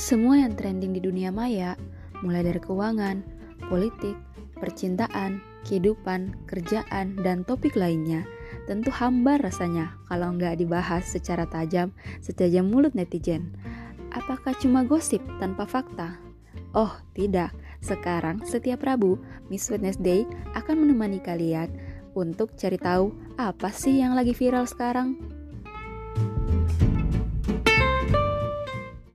Semua yang trending di dunia maya, mulai dari keuangan, politik, percintaan, kehidupan, kerjaan, dan topik lainnya, tentu hambar rasanya kalau nggak dibahas secara tajam setajam mulut netizen. Apakah cuma gosip tanpa fakta? Oh, tidak. Sekarang, setiap Rabu, Miss Wednesday akan menemani kalian untuk cari tahu apa sih yang lagi viral sekarang.